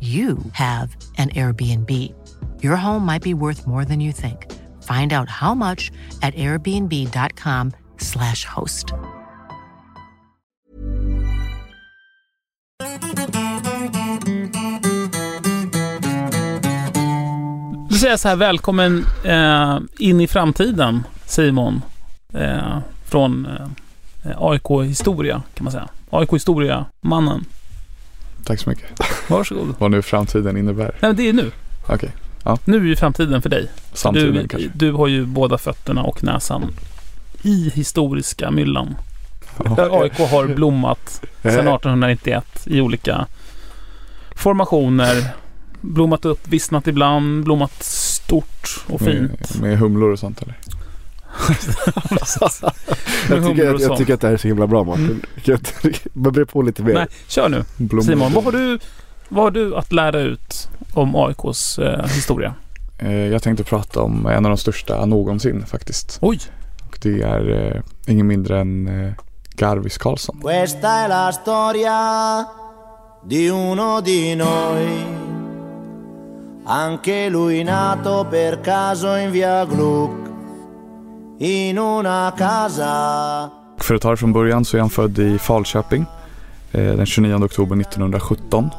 you have an Airbnb. Your home might be worth more than you think. Find out how much at airbnb.com/slash host. Då säger jag så här, välkommen eh, in i framtiden Simon. Eh, från eh, AIK Historia kan man säga. AIK Historia, mannen. Tack så mycket. Varsågod. Vad nu framtiden innebär. Nej men det är nu. Okej. Nu är ju framtiden för dig. Samtiden du, kanske. du har ju båda fötterna och näsan i historiska myllan. Där AIK har blommat sedan 1891 i olika formationer. Blommat upp, vissnat ibland, blommat stort och fint. Med, med humlor och sånt eller? Jag tycker, att, jag tycker att det här är så himla bra Martin. Mm. Kan jag Man ber på lite mer. Nej, kör nu. Blommor. Simon, vad har du, vad har du att lära ut om AIKs eh, historia? Eh, Jag tänkte prata om en av de största någonsin faktiskt. Oj! Och det är eh, ingen mindre än eh, Garvis Karlsson. Questa è la storia di uno di noi. Anche lui nato per caso in via Gluck. In una casa För att ta det från början så är han född i Falköping eh, den 29 oktober 1917.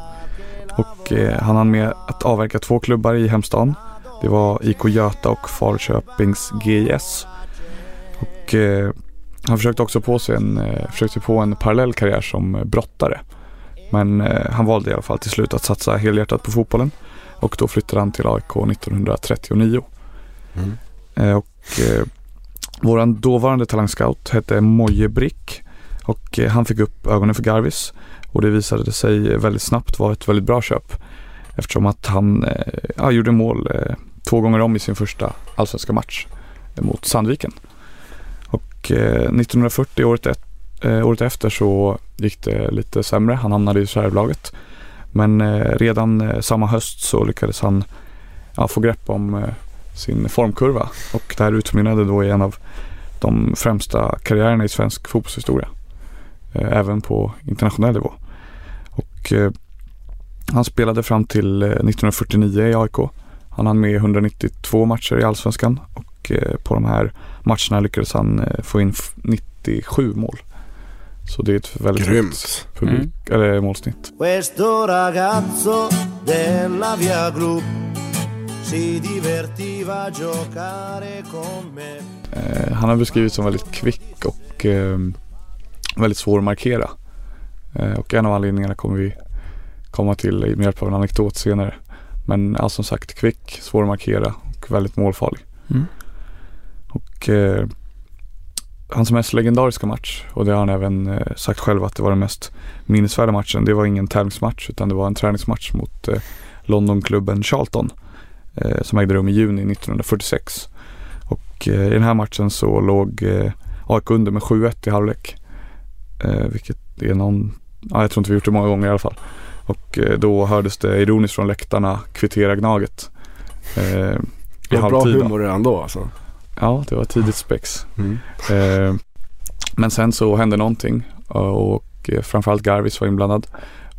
Och eh, han hann med att avverka två klubbar i hemstaden. Det var IK Göta och Falköpings GIS. Och eh, han försökte också på sig en, eh, försökte på en parallell karriär som brottare. Men eh, han valde i alla fall till slut att satsa helhjärtat på fotbollen. Och då flyttade han till AIK 1939. Mm. Eh, och vår dåvarande talangscout hette Moje Brick. Och eh, han fick upp ögonen för Garvis. Och det visade sig väldigt snabbt vara ett väldigt bra köp. Eftersom att han eh, ja, gjorde mål eh, två gånger om i sin första allsvenska match mot Sandviken. Och 1940, året, ett, året efter, så gick det lite sämre. Han hamnade i reservlaget. Men redan samma höst så lyckades han ja, få grepp om sin formkurva. Och det här utmynnade då i en av de främsta karriärerna i svensk fotbollshistoria. Eh, även på internationell nivå. Och eh, han spelade fram till eh, 1949 i AIK. Han hann med 192 matcher i Allsvenskan och eh, på de här matcherna lyckades han eh, få in f- 97 mål. Så det är ett väldigt högt Grymt. publik, eller målsnitt. questo ragazzo della via Gluck si divertiva a giocare con me. Eh, han har beskrivits som väldigt kvick och eh, väldigt svår att markera. Eh, och en av anledningarna kommer vi komma till med hjälp av en anekdot senare. Men ja, som sagt kvick, svår att markera och väldigt målfarlig. Mm. Och eh, hans mest legendariska match och det har han även eh, sagt själv att det var den mest minnesvärda matchen. Det var ingen tävlingsmatch utan det var en träningsmatch mot eh, Londonklubben Charlton eh, som ägde rum i juni 1946. Och eh, i den här matchen så låg eh, AIK under med 7-1 i halvlek. Eh, vilket är någon, ja, jag tror inte vi gjort det många gånger i alla fall. Och eh, då hördes det ironiskt från läktarna kvittera Gnaget. Eh, I Det var bra halvtid. då. humor redan då alltså. Ja, det var tidigt spex. Mm. Eh, men sen så hände någonting och, eh, framförallt Garvis var inblandad.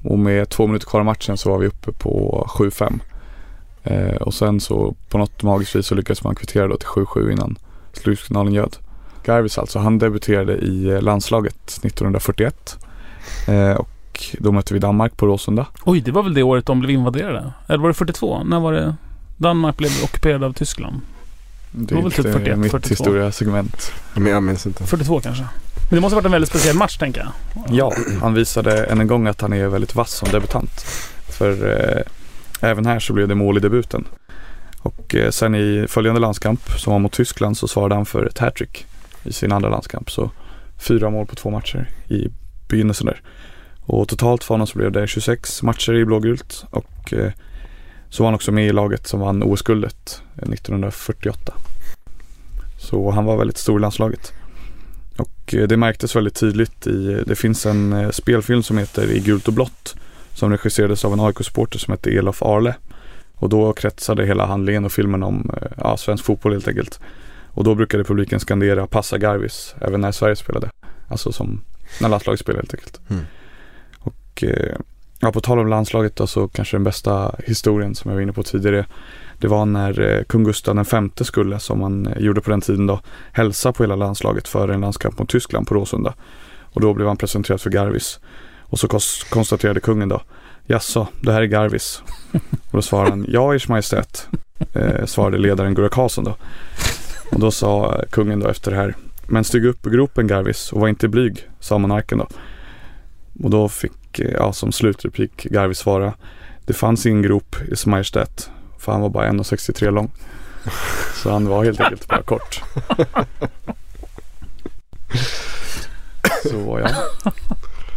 Och med två minuter kvar av matchen så var vi uppe på 7-5. Eh, och sen så på något magiskt vis så lyckades man kvittera då till 7-7 innan slutsignalen ljöd. Garvis alltså, han debuterade i eh, landslaget 1941. Eh, och och då mötte vi Danmark på Råsunda. Oj, det var väl det året de blev invaderade? Eller var det 42? När var det Danmark blev ockuperad av Tyskland? Det var väl typ 41, mitt 42. historiasegment. Men jag minns inte. 42 kanske? Men det måste ha varit en väldigt speciell match tänker jag. Ja, han visade än en gång att han är väldigt vass som debutant. För eh, även här så blev det mål i debuten. Och eh, sen i följande landskamp som var mot Tyskland så svarade han för ett hattrick i sin andra landskamp. Så fyra mål på två matcher i begynnelsen där. Och totalt för honom så blev det 26 matcher i blågult och eh, så var han också med i laget som vann OS-guldet 1948. Eh, så han var väldigt stor i landslaget. Och det märktes väldigt tydligt i, det finns en spelfilm som heter I gult och blått som regisserades av en AIK-supporter som hette Elof Arle. Och då kretsade hela handlingen och filmen om eh, ja, svensk fotboll helt enkelt. Och då brukade publiken skandera passa Garvis även när Sverige spelade. Alltså som när landslaget spelade helt enkelt. Mm. Och eh, ja, på tal om landslaget då så kanske den bästa historien som jag var inne på tidigare. Det var när eh, kung Gustav V skulle, som man gjorde på den tiden då, hälsa på hela landslaget före en landskamp mot Tyskland på Råsunda. Och då blev han presenterad för Garvis. Och så konstaterade kungen då, jaså, det här är Garvis. och då svarade han, ja ers majestät, eh, svarade ledaren Gurra Karlsson då. Och då sa kungen då efter det här, men stig upp ur gropen Garvis och var inte blyg, sa monarken då. Och då fick, eh, ja som slutreplik Garvis svara, det fanns ingen grop i Ers Majestät, för han var bara 1,63 lång. Så han var helt enkelt bara kort. Så ja,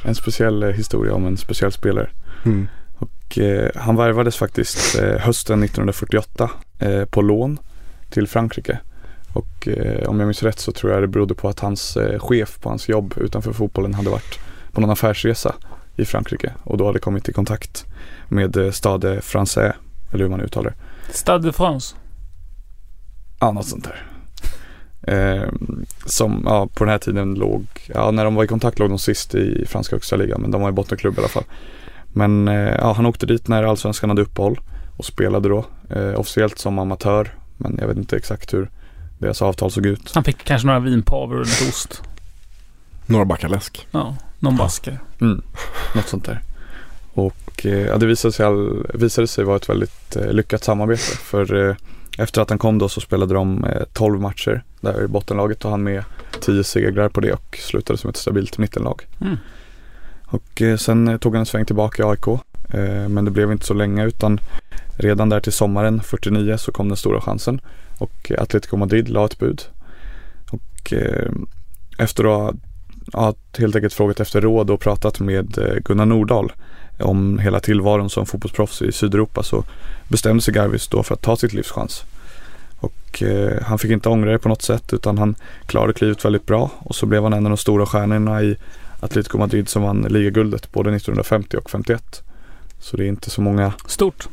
en speciell eh, historia om en speciell spelare. Mm. Och, eh, han värvades faktiskt eh, hösten 1948 eh, på lån till Frankrike. Och eh, om jag minns rätt så tror jag det berodde på att hans eh, chef på hans jobb utanför fotbollen hade varit på någon affärsresa i Frankrike och då hade kommit i kontakt med eh, Stade Français, eller hur man uttalar det. Stade de France. Ja, något sånt där. Eh, som ja, på den här tiden låg, ja när de var i kontakt låg de sist i franska högsta ligan men de var i bottenklubb i alla fall. Men eh, ja, han åkte dit när allsvenskan hade uppehåll och spelade då eh, officiellt som amatör. Men jag vet inte exakt hur deras avtal såg ut. Han fick kanske några vinpavor och lite ost. Några backar läsk. Ja, någon basker. Mm, något sånt där. Och eh, ja, det visade sig, all, visade sig vara ett väldigt eh, lyckat samarbete. För eh, efter att han kom då så spelade de eh, 12 matcher där i bottenlaget och han med 10 segrar på det och slutade som ett stabilt mittenlag. Mm. Och eh, sen eh, tog han en sväng tillbaka i AIK. Eh, men det blev inte så länge utan redan där till sommaren 49 så kom den stora chansen. Och eh, Atletico Madrid la ett bud. Och eh, efter att ja, helt enkelt frågat efter råd och pratat med eh, Gunnar Nordahl om hela tillvaron som fotbollsproffs i Sydeuropa så bestämde sig Garvis då för att ta sitt livs chans. Och eh, han fick inte ångra det på något sätt utan han klarade klivet väldigt bra och så blev han en av de stora stjärnorna i Atletico Madrid som vann ligaguldet både 1950 och 51. Så det är inte så många, Stort.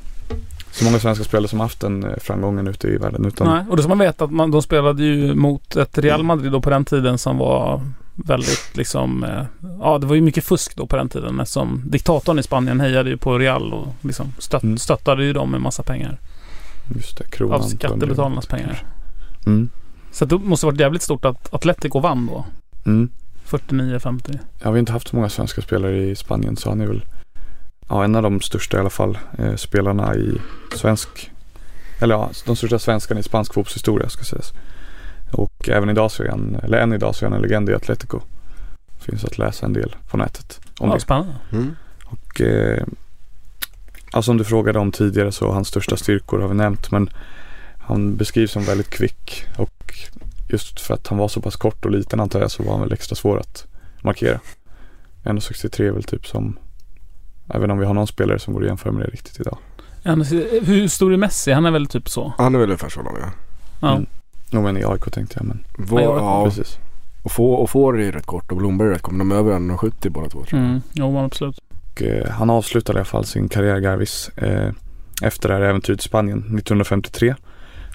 så många svenska spelare som haft den eh, framgången ute i världen utan Nej, och då ska man veta att man, de spelade ju mot ett Real Madrid då på den tiden som var väldigt liksom, eh, ja det var ju mycket fusk då på den tiden eftersom diktatorn i Spanien hejade ju på Real och liksom stött, Mm. stöttade ju dem med massa pengar. just det, kronan. Av skattebetalarnas pengar. Mm. Så det måste varit jävligt stort att Atletico vann då. Mm. 49-50. Ja, vi har inte haft så många svenska spelare i Spanien så han är väl ja, en av de största i alla fall eh, spelarna i svensk eller ja, de största svenskarna i spansk fotbollshistoria ska sägas. Och även idag så är han, eller än idag så är han en legend i Atletico. Finns att läsa en del på nätet om Ja, det. spännande. Mm. Och eh, ja, som du frågade om tidigare så hans största styrkor har vi nämnt men han beskrivs som väldigt kvick och just för att han var så pass kort och liten antar jag så var han väl extra svår att markera. 1,63 är väl typ som Även om vi har någon spelare som går att jämföra med det riktigt idag. Hur stor är Messi? Han är väl typ så? Han är väl ungefär så lång ja. Ja. Mm. Jo men i AIK tänkte jag men Vår, Ja, ja, precis. och, få, och får är ju rätt kort och Blomberg är rätt kort. De är över 1,70 båda två tror jag. Mm. Jo, men absolut. Och, eh, han avslutade i alla fall sin karriär Garvis eh, efter det här äventyret i Spanien 1953.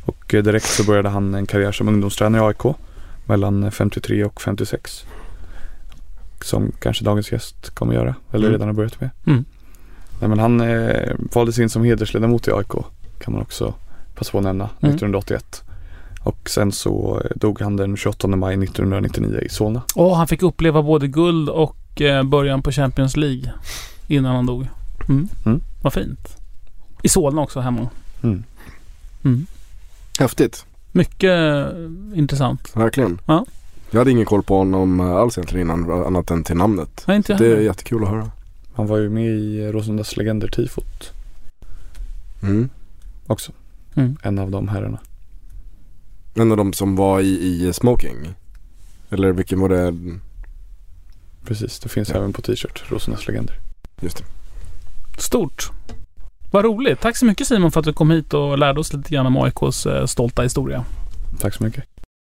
Och eh, direkt så började han en karriär som ungdomstränare i AIK mellan 53 och 56. Som kanske dagens gäst kommer göra, eller Mm. redan har börjat med. Mm. Nej, men han eh, valdes in som hedersledamot i AIK kan man också passa på att nämna, Mm. 1981. Och sen så dog han den 28 maj 1999 i Solna. Och han fick uppleva både guld och eh, början på Champions League innan han dog. Mm. Mm. Vad fint. I Solna också hemma. Mm. Mm. Häftigt. Mycket eh, intressant. Verkligen. Ja. Jag hade ingen koll på honom eh, alls egentligen innan annat än till namnet. Nej, inte jag Det är jättekul att höra. Han var ju med i Rosendags legender tifot Mm. också. Mm. En av de herrarna. En av de som var i, i Smoking. Eller vilken var det? Precis, det finns även på t-shirt. Rosendags legender. Just det. Stort. Vad roligt. Tack så mycket Simon för att du kom hit och lärde oss lite grann om AIKs eh, stolta historia. Tack så mycket.